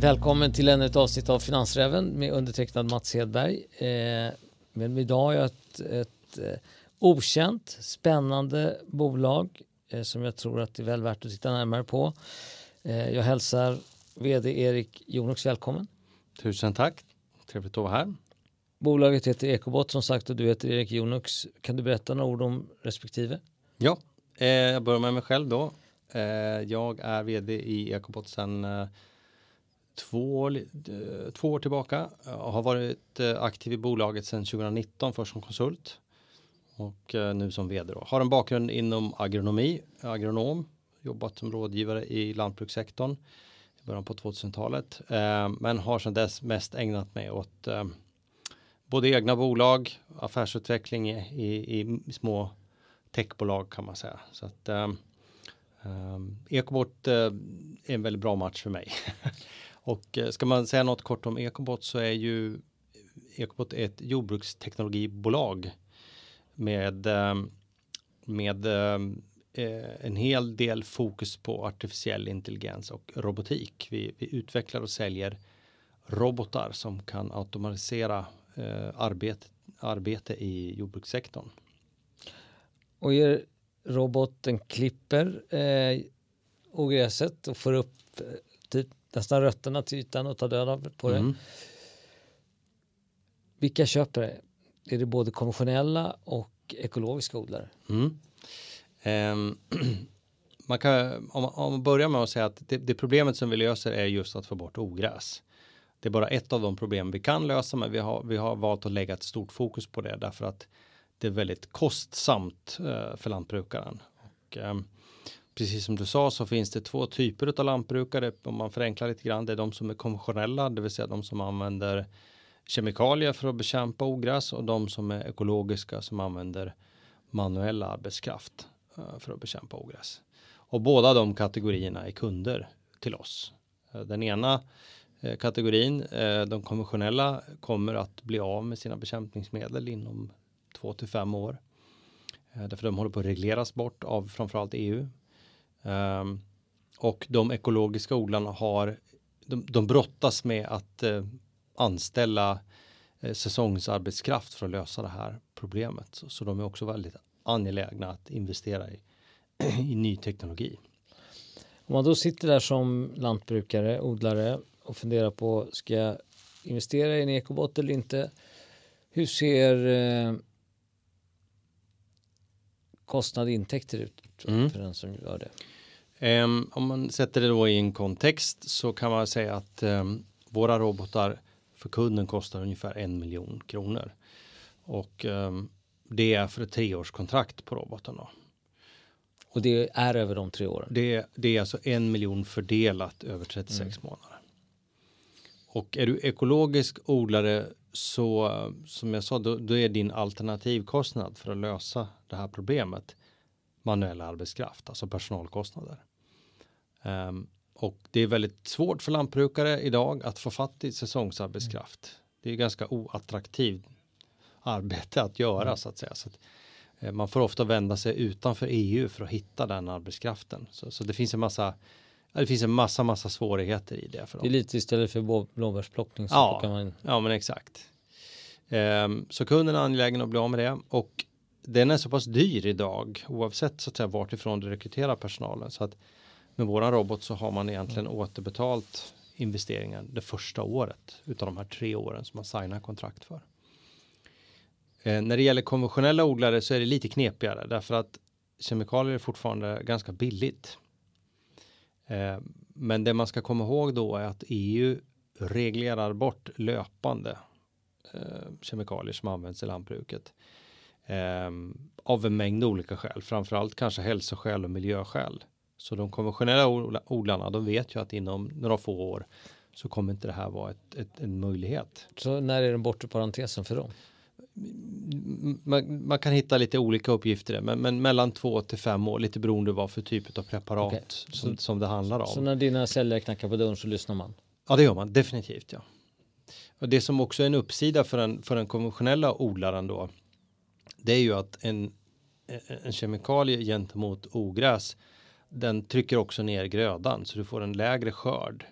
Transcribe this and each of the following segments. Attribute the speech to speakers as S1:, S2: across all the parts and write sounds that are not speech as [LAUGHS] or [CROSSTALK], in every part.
S1: Välkommen till ännu ett avsnitt av Finansräven med undertecknad Mats Hedberg. Eh, men idag har jag ett, ett eh, okänt, spännande bolag eh, som jag tror att det är väl värt att titta närmare på. Eh, jag hälsar vd Erik Jonux välkommen.
S2: Tusen tack, trevligt att vara här.
S1: Bolaget heter Ecobot som sagt och du heter Erik Jonux. Kan du berätta några ord om respektive?
S2: Ja, eh, jag börjar med mig själv då. Eh, jag är vd i Ecobot sedan två, två år tillbaka och har varit eh, aktiv i bolaget sedan 2019 först som konsult och eh, nu som vd. Då. Har en bakgrund inom agronomi, agronom, jobbat som rådgivare i lantbrukssektorn i början på 2000-talet, men har sedan dess mest ägnat mig åt både egna bolag, affärsutveckling i, i, i små techbolag kan man säga. Så att um, Ecobot uh, är en väldigt bra match för mig. [LAUGHS] Och eh, ska man säga något kort om Ecobot så är ju Ecobot ett jordbruksteknologibolag med, eh, med eh, en hel del fokus på artificiell intelligens och robotik. Vi, vi utvecklar och säljer robotar som kan automatisera eh, arbete, arbete i jordbrukssektorn.
S1: Och er roboten klipper eh, ogräset och får upp eh, typ nästan rötterna till ytan och tar död på det. Mm. Vilka köper det? Är det både konventionella och ekologiska odlare?
S2: Mm. Um, [CLEARS THROAT] man kan, om, om man börjar med att säga att det, det, problemet som vi löser är just att få bort ogräs. Det är bara ett av de problem vi kan lösa, men vi har, vi har valt att lägga ett stort fokus på det därför att det är väldigt kostsamt uh, för lantbrukaren. Och, um, precis som du sa så finns det två typer av lantbrukare om man förenklar lite grann. Det är de som är konventionella, det vill säga de som använder kemikalier för att bekämpa ogräs och de som är ekologiska som använder manuell arbetskraft eh, för att bekämpa ogräs. Och båda de kategorierna är kunder till oss. Eh, den ena eh, kategorin, de konventionella, kommer att bli av med sina bekämpningsmedel inom två till fem år. Därför de håller på att regleras bort av framförallt EU. Um, och de ekologiska odlarna har, de, de brottas med att uh, anställa uh, säsongsarbetskraft för att lösa det här problemet. Så, så, de är också väldigt angelägna att investera i, [CLEARS THROAT] i ny teknologi.
S1: Om man då sitter där som lantbrukare, odlare och funderar på ska jag investera i en ekobot eller inte? Hur ser eh, kostnad intäkter ut mm. för den som gör det?
S2: Um, om man sätter det då i en kontext så kan man säga att um, våra robotar för kunden kostar ungefär en miljon kronor. Och um, det är för ett treårskontrakt på roboten. Då.
S1: Och det är över de tre åren?
S2: Det, det är alltså en miljon fördelat över 36 mm. månader. Och är du ekologisk odlare så som jag sa, då, då, är din alternativkostnad för att lösa det här problemet manuell arbetskraft, alltså personalkostnader. Um, och det är väldigt svårt för lantbrukare idag att få fatt i säsongsarbetskraft. Mm. Det är ganska oattraktivt arbete att göra mm. så att säga. Så att, eh, man får ofta vända sig utanför EU för att hitta den arbetskraften. Så, så det finns en massa det finns en massa, massa svårigheter i det. För
S1: dem. Det är lite istället för blåbärsplockning. Så
S2: ja,
S1: man...
S2: ja, men exakt. Um, så kunden är angelägen att bli av med det och den är så pass dyr idag oavsett så att säga vart ifrån du rekryterar personalen så att med våran robot så har man egentligen mm. återbetalt investeringen det första året utav de här tre åren som man signar kontrakt för. Eh, när det gäller konventionella odlare så är det lite knepigare därför att kemikalier är fortfarande ganska billigt. Eh, men det man ska komma ihåg då är att EU reglerar bort löpande eh, kemikalier som används i lantbruket. Eh, av en mängd olika skäl, framförallt kanske hälsoskäl och miljöskäl. Så de konventionella odlarna, de vet ju att inom några få år så kommer inte det här vara ett, ett, en möjlighet.
S1: Så när är den bortre parentesen för dem?
S2: Man, man, kan hitta lite olika uppgifter men, men mellan två till fem år, lite beroende vad för typ av preparat okay. som, som det handlar om.
S1: Så när dina säljare knackar på dörren så lyssnar man?
S2: Ja, det gör man definitivt. Ja. Och det som också är en uppsida för den, för den konventionella odlaren då, det är ju att en, en kemikalie gentemot ogräs, den trycker också ner grödan så du får en lägre skörd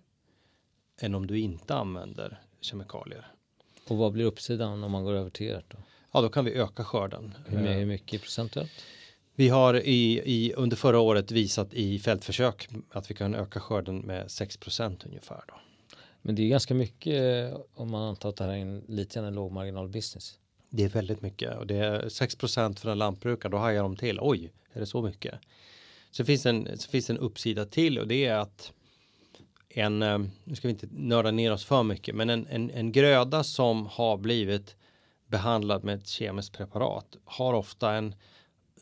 S2: än om du inte använder kemikalier.
S1: Och vad blir uppsidan om man går över till ert då?
S2: Ja, då kan vi öka skörden.
S1: Hur, hur mycket procentuellt?
S2: Vi har i, i, under förra året visat i fältförsök att vi kan öka skörden med 6% ungefär. Då.
S1: Men det är ganska mycket eh, om man antar att det här är en lite grann en lågmarginal business.
S2: Det är väldigt mycket och det är 6% för en lantbrukare. Då hajar de till. Oj, är det så mycket? Så finns en, så finns en uppsida till och det är att en, eh, nu ska vi inte nörda ner oss för mycket, men en, en, en gröda som har blivit behandlad med ett kemiskt preparat har ofta en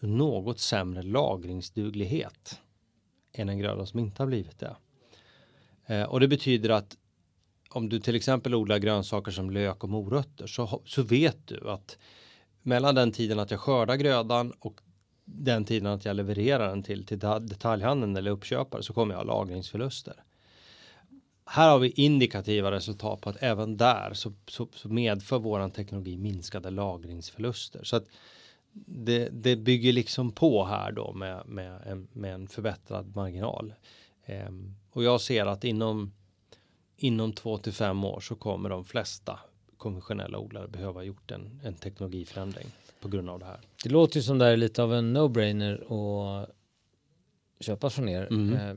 S2: något sämre lagringsduglighet än en gröda som inte har blivit det. Eh, och det betyder att om du till exempel odlar grönsaker som lök och morötter så, så vet du att mellan den tiden att jag skördar grödan och den tiden att jag levererar den till, till detaljhandeln eller uppköpare så kommer jag ha lagringsförluster. Här har vi indikativa resultat på att även där så, så, så medför våran teknologi minskade lagringsförluster. Så att det, det bygger liksom på här då med, med, en, med en förbättrad marginal. Ehm, och jag ser att inom inom två till fem år så kommer de flesta konventionella odlare behöva gjort en, en teknologiförändring på grund av det här.
S1: Det låter ju som det är lite av en no-brainer att köpa från er.
S2: Mm.
S1: Eh,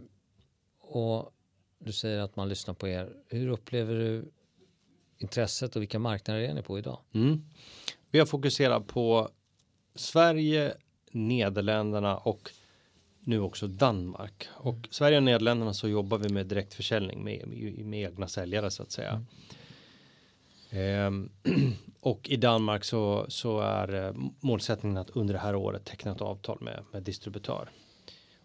S1: och du säger att man lyssnar på er. Hur upplever du intresset och vilka marknader är ni på idag?
S2: Mm. Vi har fokuserat på Sverige, Nederländerna och nu också Danmark. Och. Sverige och Nederländerna så jobbar vi med direktförsäljning med, med, med egna säljare så att säga. Mm. Ehm, [CLEARS THROAT] och i Danmark så, så är eh, målsättningen att under det här året teckna ett avtal med, med distributör.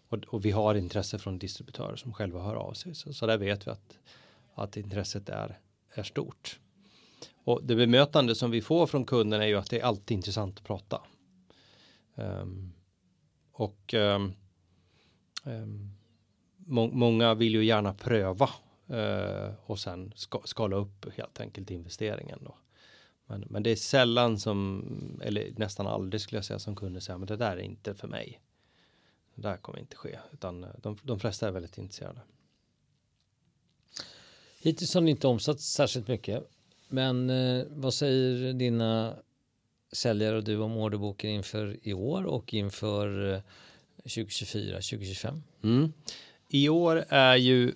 S2: Och, och, vi har intresse från distributörer som själva hör av sig. Så, så där vet vi att, att intresset är, är stort. Och det bemötande som vi får från kunden är ju att det är alltid intressant att prata. Um, och ehm, um, Um, må många vill ju gärna pröva och sen ska skala upp helt enkelt investeringen då. Men, men det är sällan som, eller nästan aldrig skulle jag säga som kunder säger, men det där är inte för mig. Det där kommer inte ske, utan eh, de, de flesta är väldigt intresserade.
S1: Hittills har ni inte omsatt särskilt mycket, men eh, vad säger dina säljare och du om orderboken inför i år och inför 2024, 2025?
S2: Mm. I år är ju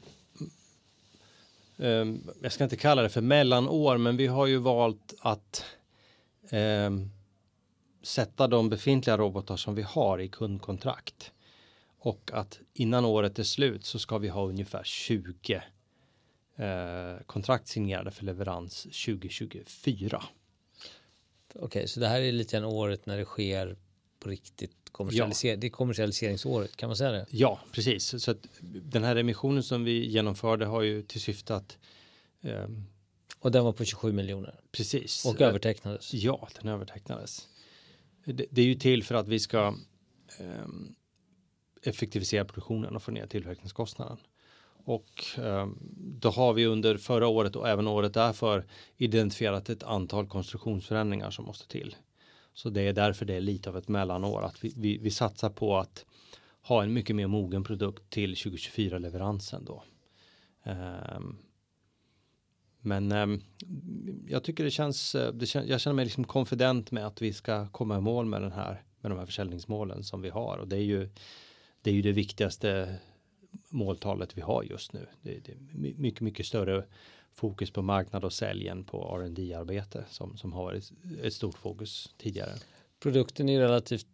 S2: Ehm, jag ska inte kalla det för mellanår, men vi har ju valt att eh, sätta de befintliga robotar som vi har i kundkontrakt och att innan året är slut så ska vi ha ungefär 20 eh, kontrakt signerade för leverans 2024.
S1: Okej, okay, så det här är lite grann året när det sker på riktigt kommersialiser ja. det är kommersialiseringsåret, kan man säga det?
S2: Ja, precis. Så att den här emissionen som vi genomförde har ju till syfte att um,
S1: och den var på 27 miljoner?
S2: Precis.
S1: Och övertecknades?
S2: Ja, den övertecknades. Det, det är ju till för att vi ska um, effektivisera produktionen och få ner tillverkningskostnaden. Och um, då har vi under förra året och även året därför identifierat ett antal konstruktionsförändringar som måste till. Så det är därför det är lite av ett mellanår att vi, vi, vi satsar på att ha en mycket mer mogen produkt till 2024 leveransen då. Um, men um, jag tycker det känns, eh, det kän, jag känner mig liksom konfident med att vi ska komma i mål med den här, med de här försäljningsmålen som vi har och det är ju, det är ju det viktigaste måltalet vi har just nu. Det, det är mycket, mycket större fokus på marknad och säljen på R&D arbete som, som har varit ett stort fokus tidigare.
S1: Produkten är relativt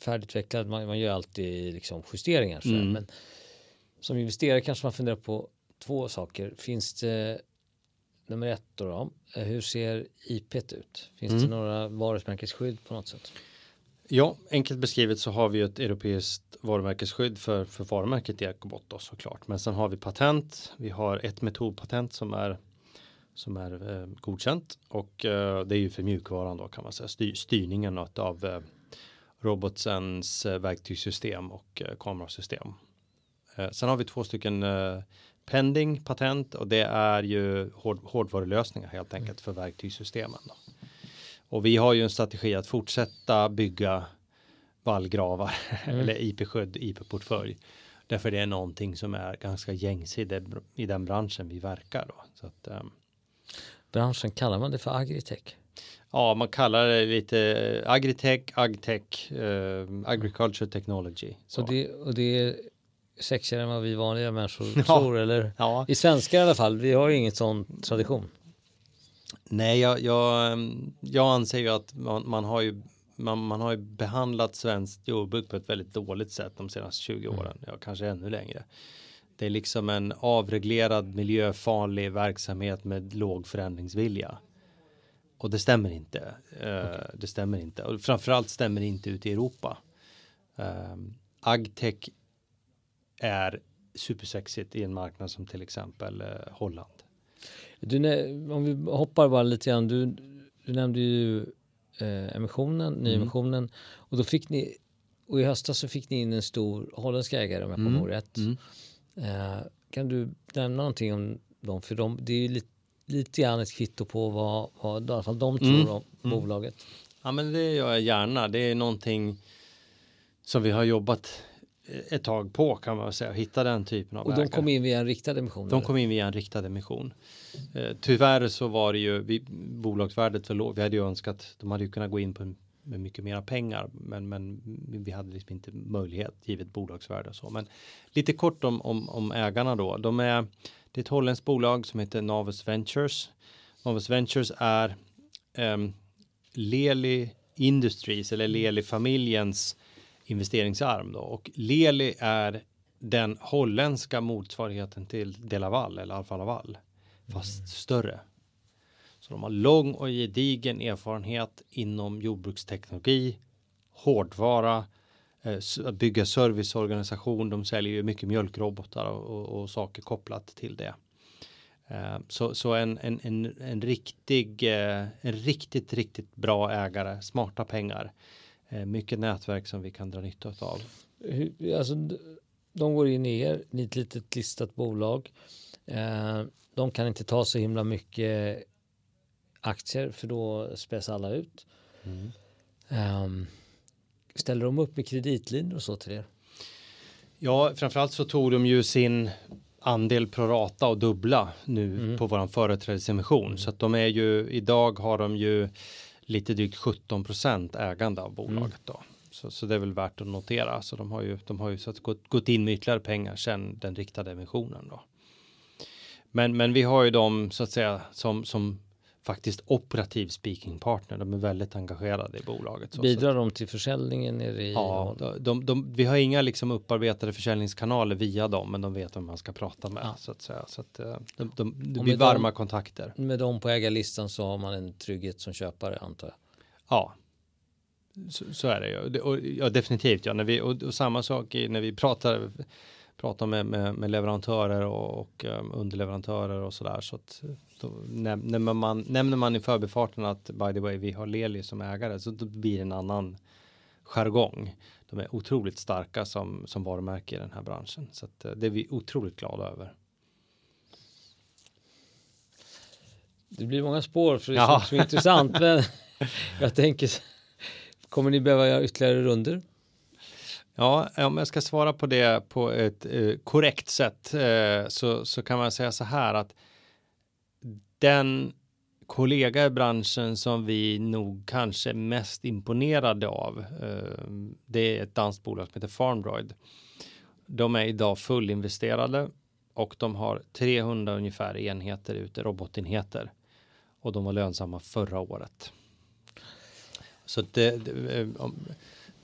S1: färdigutvecklad. Man, man gör alltid liksom justeringar. Så mm. Men som investerare kanske man funderar på två saker. Finns det nummer ett då, då hur ser IP ut? Finns mm. det några varumärkesskydd på något sätt?
S2: Ja, enkelt beskrivet så har vi ett europeiskt varumärkesskydd för, för varumärket Ecobot då såklart. Men sen har vi patent. Vi har ett metodpatent som är som är eh, godkänt och eh, det är ju för mjukvaran då kan man säga styr, styrningen av eh, robotsens eh, verktygssystem och eh, kamerasystem. Eh, sen har vi två stycken eh, pending patent och det är ju hård, hårdvarulösningar helt enkelt för verktygssystemen. Då. Och vi har ju en strategi att fortsätta bygga vallgravar [LAUGHS] mm. eller IP-skydd, IP-portfölj Därför det är någonting som är ganska gängse i, det, i den branschen vi verkar. Då. Så att, um,
S1: branschen kallar man det för agritech?
S2: Ja, man kallar det lite eh, agritech, agtech, uh, agriculture technology.
S1: Så. Och, det, och det är sexigare än vad vi vanliga människor [LAUGHS] ja. tror, eller?
S2: Ja.
S1: I svenskar i alla fall, vi har ju inget sån tradition.
S2: Nej, jag, jag, ehm, jag anser ju att man, man har ju man, man, har ju behandlat svenskt jordbruk på ett väldigt dåligt sätt de senaste 20 mm. åren, ja kanske ännu längre. Det är liksom en avreglerad miljöfarlig verksamhet med låg förändringsvilja. Och det stämmer inte. Uh, det stämmer inte. Och framförallt stämmer det inte ut i Europa. Uh, Agtech är supersexigt i en marknad som till exempel uh, Holland.
S1: Du, om vi hoppar bara lite grann. Du, du nämnde ju eh, emissionen, nyemissionen. Mm. Och då fick ni, och i höstas så fick ni in en stor holländsk ägare om jag kommer mm. ihåg rätt. Mm. Eh, kan du nämna någonting om dem? För de, det är ju lite, lite grann ett kvitto på vad, vad i alla fall de tror mm. om mm. bolaget.
S2: Ja men det gör jag gärna. Det är någonting som vi har jobbat ett tag på kan man säga, hitta den typen av
S1: Och de kom in via en riktad emission?
S2: De kom in via en riktad emission. Eh, tyvärr så var det ju vi, bolagsvärdet för lågt. Vi hade ju önskat, de hade ju kunnat gå in på med mycket mera pengar, men, men vi hade liksom inte möjlighet givet bolagsvärde och så. Men lite kort om, om, om ägarna då. De är, det är ett holländskt bolag som heter Navus Ventures. Navus Ventures är um, Leli Industries eller Leli familjens investeringsarm då och Leli är den holländska motsvarigheten till Delaval eller Alfa Laval fast mm. större. Så de har lång och gedigen erfarenhet inom jordbruksteknologi, hårdvara, eh, bygga serviceorganisation. De säljer ju mycket mjölkrobotar och, och, och saker kopplat till det. Eh, så, så en, en, en, en riktig, eh, en riktigt, riktigt bra ägare, smarta pengar mycket nätverk som vi kan dra nytta av.
S1: Alltså, de går in i er, ni är ett litet listat bolag. Eh, de kan inte ta så himla mycket aktier för då späs alla ut. Mm. Um, ställer de upp med kreditlinjer och så till er?
S2: Ja, framförallt så tog de ju sin andel prorata och dubbla nu mm. på våran företrädesemission. Mm. Så att de är ju, idag har de ju lite drygt 17 procent ägande av bolaget mm. då. Så, så det är väl värt att notera. Så de har ju, de har ju så att gått, gått in med ytterligare pengar sedan den riktade emissionen då. Men, men vi har ju dem så att säga som, som faktiskt operativ speaking partner. De är väldigt engagerade i bolaget.
S1: Så, Bidrar de till försäljningen? Nere i
S2: ja, de, de, vi har inga liksom upparbetade försäljningskanaler via dem, men de vet vem man ska prata med. Ja. Så att säga. Så att, eh, de, de, det blir varma
S1: dem,
S2: kontakter.
S1: Med dem på ägarlistan så har man en trygghet som köpare antar jag.
S2: Ja, så, så är det ju. Ja, definitivt. Ja. När vi, och, och samma sak i, när vi pratar prata med, med, med leverantörer och, och um, underleverantörer och sådär. Så att då nämner man, nämner man i förbifarten att by the way vi har Leli som ägare så då blir det en annan jargong. De är otroligt starka som, som varumärke i den här branschen. Så att, uh, det är vi otroligt glada över.
S1: Det blir många spår för det är så, så intressant. Men [LAUGHS] jag tänker, kommer ni behöva göra ytterligare runder?
S2: Ja, om jag ska svara på det på ett eh, korrekt sätt eh, så, så kan man säga så här att den kollega i branschen som vi nog kanske mest imponerade av. Eh, det är ett danskt bolag som heter Farmdroid. De är idag fullinvesterade och de har 300 ungefär enheter ute, robotenheter. Och de var lönsamma förra året. Så det, det eh, om,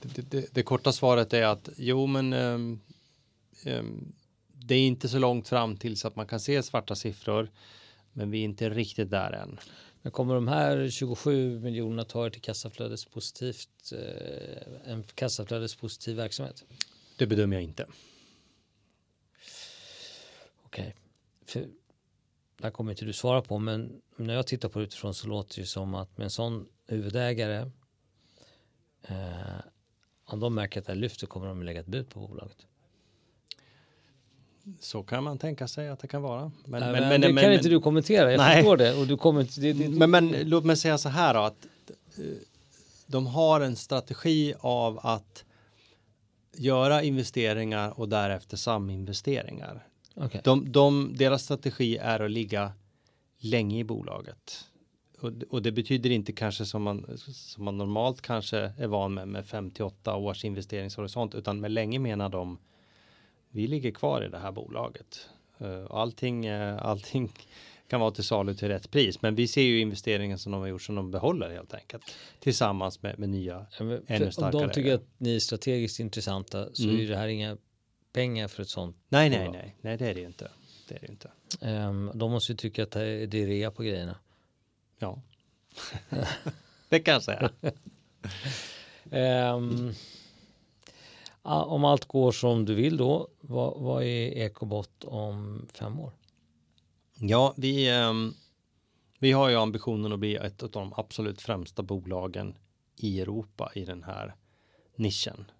S2: det, det, det, korta svaret är att jo, men um, um, det är inte så långt fram tills att man kan se svarta siffror, men vi är inte riktigt där än.
S1: Men kommer de här 27 miljonerna ta er till kassaflödespositivt, eh, en kassaflödespositiv verksamhet?
S2: Det bedömer jag inte.
S1: Okej, okay. det här kommer inte du svara på, men när jag tittar på det utifrån så låter det som att med en sån huvudägare eh, om de märker att det här lyfter kommer de lägga ett bud på bolaget.
S2: Så kan man tänka sig att det kan vara.
S1: Men, nej, men, men det men, kan inte du kommentera. Jag nej. förstår det. Och du kommer inte, det,
S2: det, men, men låt mig säga så här då, att eh, de har en strategi av att göra investeringar och därefter saminvesteringar.
S1: Okej.
S2: De, de, deras strategi är att ligga länge i bolaget. Och, det betyder inte kanske som man, som man normalt kanske är van med med 58 års investeringshorisont utan med länge menar de vi ligger kvar i det här bolaget. Eh, och allting, eh, allting [LAUGHS] kan vara till salu till rätt pris. Men vi ser ju investeringen som de har gjort som de behåller helt enkelt. Tillsammans med, med nya
S1: Ja,
S2: ännu
S1: för Om
S2: starkare
S1: de tycker att ni är strategiskt intressanta så
S2: Mm.
S1: är det här inga pengar för ett sånt.
S2: Nej, nej, nej, nej, det är det ju inte. Det är det inte.
S1: Ehm, de måste ju tycka att det är rea på grejerna.
S2: Ja, [LAUGHS] det kan jag säga.
S1: Ja, om allt går som du vill då, vad, vad är Ecobot om fem år?
S2: Ja, vi, ehm, vi har ju ambitionen att bli ett av de absolut främsta bolagen i Europa i den här nischen.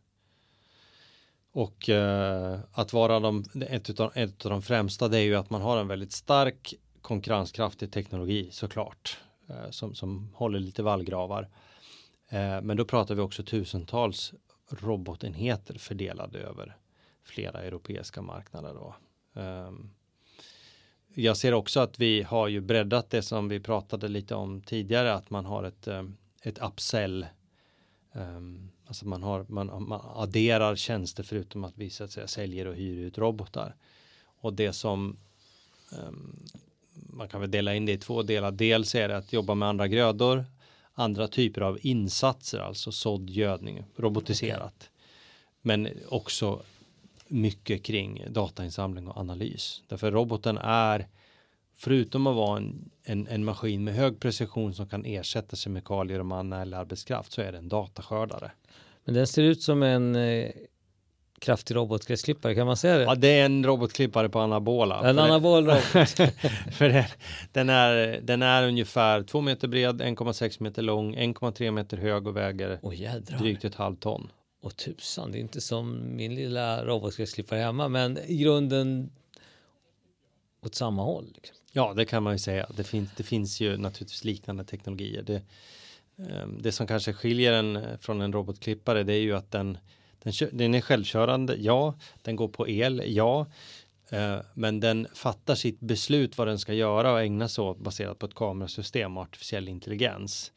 S2: Och eh, att vara de, ett, utav, ett av de främsta det är ju att man har en väldigt stark konkurrenskraftig teknologi såklart. Eh, som, som håller lite vallgravar. Eh, men då pratar vi också tusentals robotenheter fördelade över flera europeiska marknader. Då. Ehm, jag ser också att vi har ju breddat det som vi pratade lite om tidigare, att man har ett, eh, ett upsell. Ehm, alltså man, har, man, man adderar tjänster förutom att vi så att säga säljer och hyr ut robotar. Och det som ehm, man kan väl dela in det i två delar. Dels är det att jobba med andra grödor, andra typer av insatser, alltså sådd, gödning, robotiserat. Men också mycket kring datainsamling och analys. Därför roboten är, förutom att vara en, en, en maskin med hög precision som kan ersätta kemikalier och manuell arbetskraft, så är det en dataskördare.
S1: Men den ser ut som en eh, kraftig robotgräsklippare, kan man säga det?
S2: Ja, det är en robotklippare på anabola.
S1: en anabol robot. [LAUGHS]
S2: För den, den, är, den är ungefär 2 meter bred, 1,6 meter lång, 1,3 meter hög och väger
S1: jädrar.
S2: drygt ett halvt ton.
S1: Och tusan, det är inte som min lilla robotgräsklippare hemma, men i grunden åt samma håll. Liksom.
S2: Ja, det kan man ju säga. Det finns, det finns ju naturligtvis liknande teknologier. Det, ehm, det som kanske skiljer den eh, från en robotklippare, det är ju att den, den, den är självkörande, ja. Den går på el, ja. Eh, Men den fattar sitt beslut vad den ska göra och ägna sig åt baserat på ett kamerasystem och artificiell intelligens.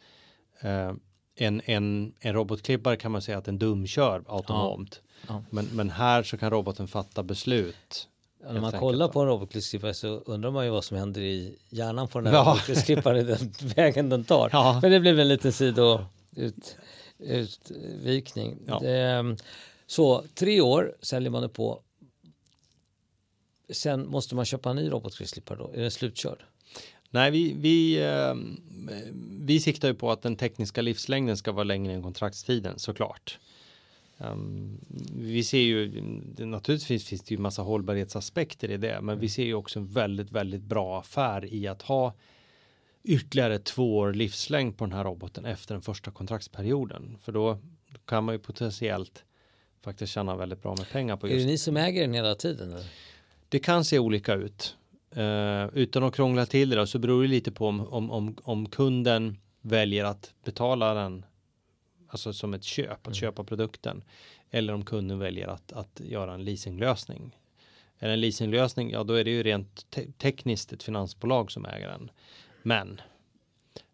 S2: Eh, En, en, en robotklippare kan man säga att den dumkör autonomt.
S1: Ja.
S2: Men, men här så kan roboten fatta beslut.
S1: Ja, när man kollar på en robotgräsklippare så undrar man ju vad som händer i hjärnan på den här
S2: Ja.
S1: robotgräsklipparen, den [LAUGHS] vägen den tar.
S2: Ja.
S1: Men det blev en liten sido ut, utvikning.
S2: Ja.
S1: Det, så tre år säljer man det på. Sen måste man köpa en ny robotgräsklippare då? Är den slutkörd?
S2: Nej, vi, vi, eh, vi siktar ju på att den tekniska livslängden ska vara längre än kontraktstiden såklart. Um, vi ser ju, naturligtvis finns det ju massa hållbarhetsaspekter i det, men vi ser ju också en väldigt, väldigt bra affär i att ha ytterligare två år livslängd på den här roboten efter den första kontraktsperioden. För då kan man ju potentiellt faktiskt tjäna väldigt bra med pengar på
S1: Är
S2: just
S1: det ni som äger den hela tiden? Eller?
S2: det kan se olika ut. Eh, utan att krångla till det då, så beror det lite på om, om, om, om kunden väljer att betala den alltså som ett köp, att
S1: Mm.
S2: köpa produkten. Eller om kunden väljer att, att göra en leasinglösning. Är det en leasinglösning, ja då är det ju rent te- tekniskt ett finansbolag som äger den. Men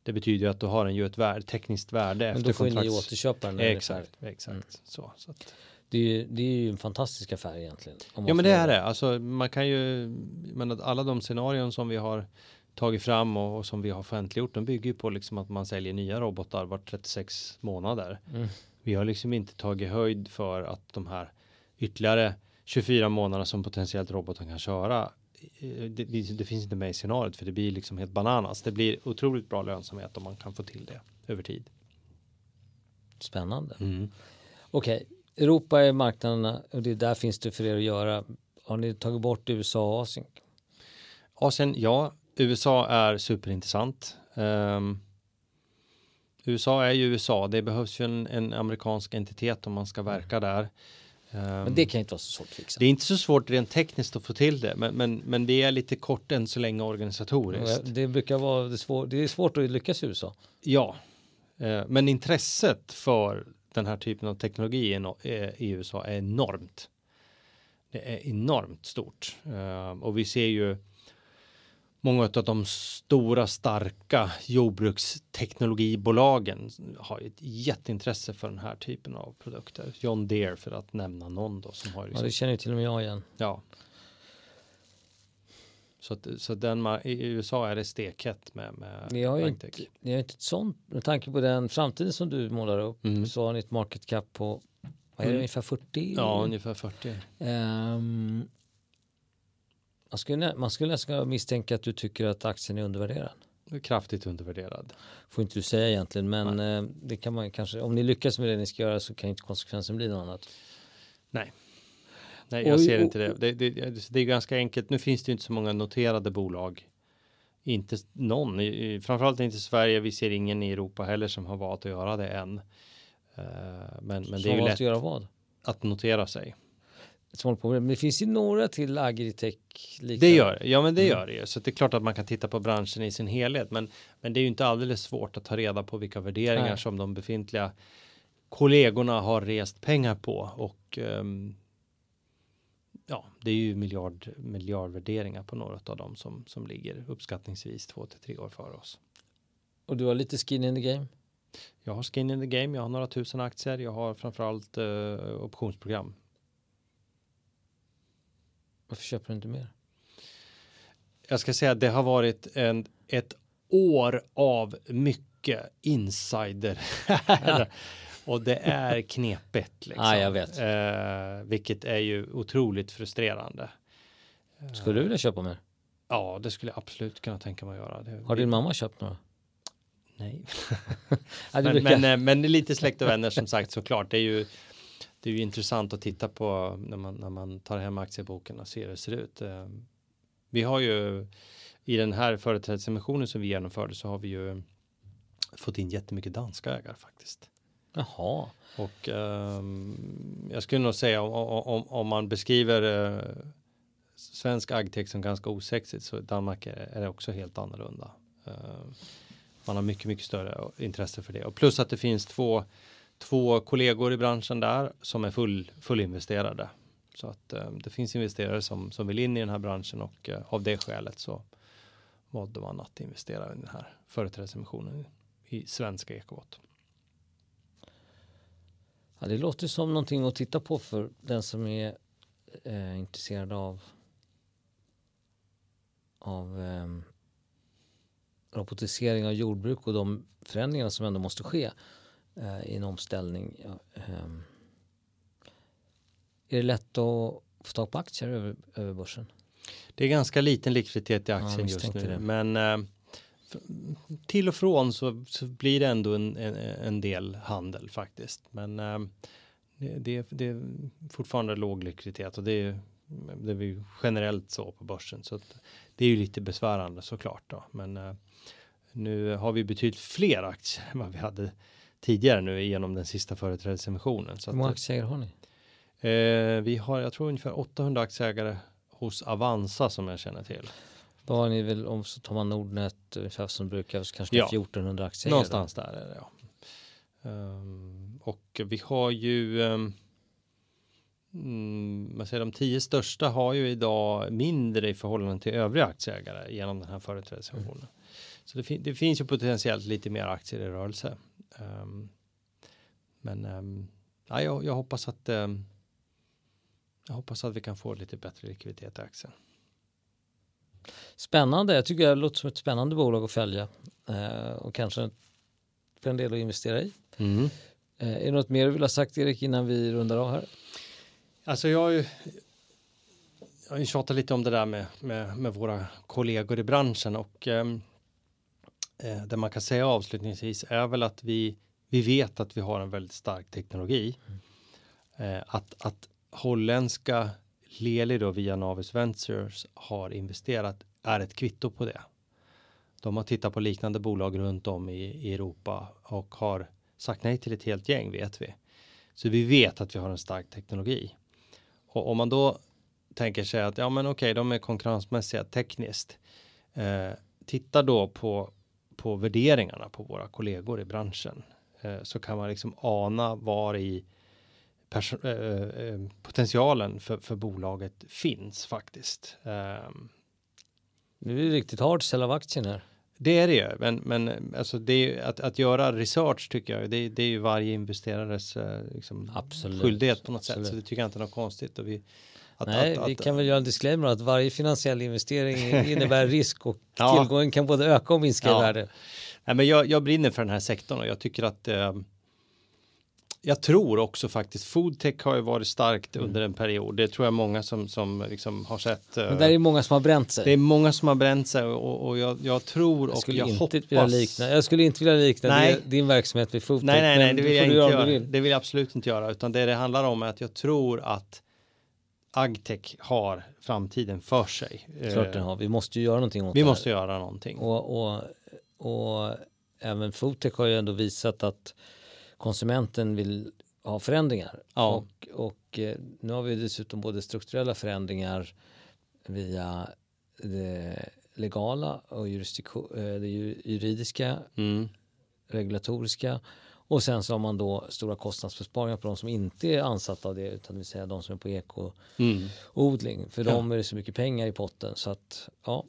S2: det betyder ju att du har den ju ett värde, tekniskt värde
S1: Men
S2: efter
S1: då får ni återköpa den.
S2: Exakt,
S1: färdigt.
S2: exakt.
S1: Mm.
S2: Så, så att.
S1: Det är, ju, det är ju en fantastisk affär egentligen.
S2: Ja men det är det. Alltså man kan ju, men att alla de scenarion som vi har tagit fram och, och som vi har offentliggjort, de bygger ju på liksom att man säljer nya robotar vart 36 månader.
S1: Mm.
S2: Vi har liksom inte tagit höjd för att de här ytterligare 24 månaderna som potentiellt roboten kan köra. Eh, Det, det, finns inte med i scenariot för det blir liksom helt bananas. Det blir otroligt bra lönsamhet om man kan få till det över tid.
S1: Spännande.
S2: Mm.
S1: Okej, Europa är marknaderna och det är där finns det för er att göra. Har ni tagit bort USA och Asien?
S2: Asien, ja, USA är superintressant. Ehm, USA är ju USA. Det behövs ju en, en amerikansk entitet om man ska verka där. Ehm,
S1: Men det kan inte vara så svårt att fixa.
S2: det är inte så svårt rent tekniskt att få till det, men, men, men vi är lite kort än så länge organisatoriskt.
S1: Det brukar vara det, svår, det är svårt att lyckas i USA.
S2: Ja, eh, men intresset för den här typen av teknologi i USA är enormt. Det är enormt stort och vi ser ju många av de stora starka jordbruksteknologibolagen har ett jätteintresse för den här typen av produkter. John Deere för att nämna någon då som har.
S1: Liksom, ja, det känner ju till och med jag igen.
S2: Ja. Så, att, så den, i USA är det stekhett med, med
S1: ni har, inte, ni har inte ett sånt, med tanke på den framtiden som du målar upp, mm. så har ni ett market cap på vad är det, mm. ungefär 40?
S2: Ja, ungefär 40. Um, ehm,
S1: man skulle, man skulle nästan misstänka att du tycker att aktien är undervärderad.
S2: Kraftigt undervärderad.
S1: Får inte du säga egentligen, men Nej. Eh, det kan man kanske, om ni lyckas med det ni ska göra så kan inte konsekvensen bli något annat.
S2: Nej. Nej, jag och, ser inte det. Det, det. det, är ganska enkelt. Nu finns det inte så många noterade bolag. Inte någon, framförallt inte i Sverige. Vi ser ingen i Europa heller som har valt att göra det än. Eh, men, men det är ju lätt att
S1: göra vad?
S2: Att notera sig
S1: men det finns ju några till agritech.
S2: Det gör det, ja men det mm. gör det ju. Så det är klart att man kan titta på branschen i sin helhet. Men, men det är ju inte alldeles svårt att ta reda på vilka värderingar Nej. som de befintliga kollegorna har rest pengar på. Och um, ja, det är ju miljard, miljardvärderingar på några av dem som, som ligger uppskattningsvis två till tre år före oss.
S1: Och du har lite skin in the game?
S2: Jag har skin in the game, jag har några tusen aktier, jag har framförallt uh, optionsprogram
S1: varför köper du inte mer?
S2: Jag ska säga att det har varit en, ett år av mycket insider. Ja. [LAUGHS] och det är knepigt. [LAUGHS] Liksom.
S1: Ja, jag vet.
S2: Eh, vilket är ju otroligt frustrerande.
S1: Skulle du vilja köpa mer?
S2: Ja, det skulle jag absolut kunna tänka mig att göra. Det,
S1: har din mamma köpt några?
S2: Nej. [LAUGHS] men, men, eh, men, lite släkt och vänner som sagt såklart. Det är ju det är ju intressant att titta på när man, när man tar hem aktieboken och ser hur det ser ut. Eh, vi har ju i den här företrädesemissionen som vi genomförde så har vi ju fått in jättemycket danska ägare faktiskt.
S1: Jaha.
S2: Och um, jag skulle nog säga om, om, om man beskriver uh, svensk agtech som ganska osexigt så Danmark är, är också helt annorlunda. Uh, man har mycket, mycket större intresse för det och plus att det finns två två kollegor i branschen där som är full, fullinvesterade. Så att eh, det finns investerare som, som vill in i den här branschen och eh, av det skälet så valde man att investera i den här företrädesemissionen i svenska ekobot.
S1: Ja, det låter som någonting att titta på för den som är eh, intresserad av av eh, robotisering av jordbruk och de förändringar som ändå måste ske i en omställning. Ja, eh, är det lätt att få tag på aktier över, över börsen?
S2: Det är ganska liten likviditet i aktien ja, just nu, det. men eh, till och från så, så, blir det ändå en, en, en del handel faktiskt. Men eh, det, det, är fortfarande låg likviditet och det är, det är ju generellt så på börsen så det är ju lite besvärande såklart då. Men eh, nu har vi betydligt fler aktier än vad vi hade tidigare nu genom den sista företrädesemissionen.
S1: Hur många aktieägare har ni?
S2: Eh, vi har, jag tror ungefär 800 aktieägare hos Avanza som jag känner till.
S1: Då har ni väl, om så tar man Nordnet ungefär som brukar, så kanske ja. 1400 aktieägare?
S2: Någonstans där är det ja. Um, och vi har ju um, mm, man säger de tio största har ju idag mindre i förhållande till övriga aktieägare genom den här företrädesemissionen. Mm. Så det, fin det, finns ju potentiellt lite mer aktier i rörelse. Um, men um, ja, jag, jag, hoppas att um, jag hoppas att vi kan få lite bättre likviditet i aktien.
S1: Spännande. Jag tycker det låter som ett spännande bolag att följa uh, och kanske för en del att investera i. Mm. Uh, är det något mer du vill ha sagt Erik innan vi rundar av här?
S2: Alltså jag har ju jag har ju tjatat lite om det där med, med, med våra kollegor i branschen och um, eh, det man kan säga avslutningsvis är väl att vi, vi vet att vi har en väldigt stark teknologi. Mm. Eh, att, att holländska Leli då via Navis Ventures har investerat är ett kvitto på det. De har tittat på liknande bolag runt om i, i Europa och har sagt nej till ett helt gäng vet vi. Så vi vet att vi har en stark teknologi. Och om man då tänker sig att ja, men okej, de är konkurrensmässiga tekniskt. Eh, titta då på på värderingarna på våra kollegor i branschen. eh, så kan man liksom ana var i eh, eh, potentialen för, för bolaget finns faktiskt. Um,
S1: nu är det riktigt hard sälja av aktien här.
S2: Det är det ju, men, men alltså det att, att göra research tycker jag, det, det är ju varje investerares liksom, skyldighet på något Absolut. sätt. Så det tycker jag inte är något konstigt. Och vi,
S1: att, Nej, att, vi kan väl göra en disclaimer att varje finansiell investering [LAUGHS] innebär risk och [LAUGHS] ja. tillgången kan både öka och minska ja. i värde.
S2: Nej, men jag, jag brinner för den här sektorn och jag tycker att eh, jag tror också faktiskt foodtech har ju varit starkt mm. under en period. Det tror jag många som, som liksom har sett.
S1: Men det är många som har bränt sig.
S2: Det är många som har bränt sig och, och jag, jag, tror och jag, jag hoppas.
S1: Likna, jag skulle inte vilja likna nej. din verksamhet vid foodtech.
S2: Nej, nej, nej, det vill jag inte göra. Det vill jag absolut inte göra, utan det det handlar om är att jag tror att agtech har framtiden för sig.
S1: Klart den har. Vi måste ju göra någonting åt
S2: Vi det måste göra någonting.
S1: Och, och, och även foodtech har ju ändå visat att konsumenten vill ha förändringar. Ja. Och, och eh, nu har vi dessutom både strukturella förändringar via det legala och eh, det juridiska, mm. regulatoriska och sen så har man då stora kostnadsbesparingar på de som inte är ansatta av det utan det vill säga de som är på ekoodling. Mm. För ja. dem är det så mycket pengar i potten så att ja,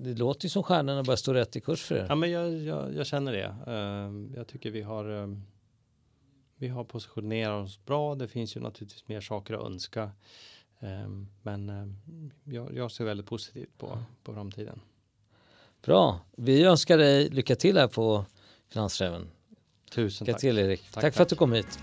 S1: det låter ju som stjärnorna börjar stå rätt i kurs för er.
S2: Ja, men jag, jag, jag känner det. Uh, jag tycker vi har uh, vi har positionerat oss bra. Det finns ju naturligtvis mer saker att önska. Uh, men jag, jag, ser väldigt positivt på, på framtiden.
S1: Bra. Vi önskar dig lycka till här på Finansräven.
S2: Tusen
S1: tack. Tack, tack för att du kom hit.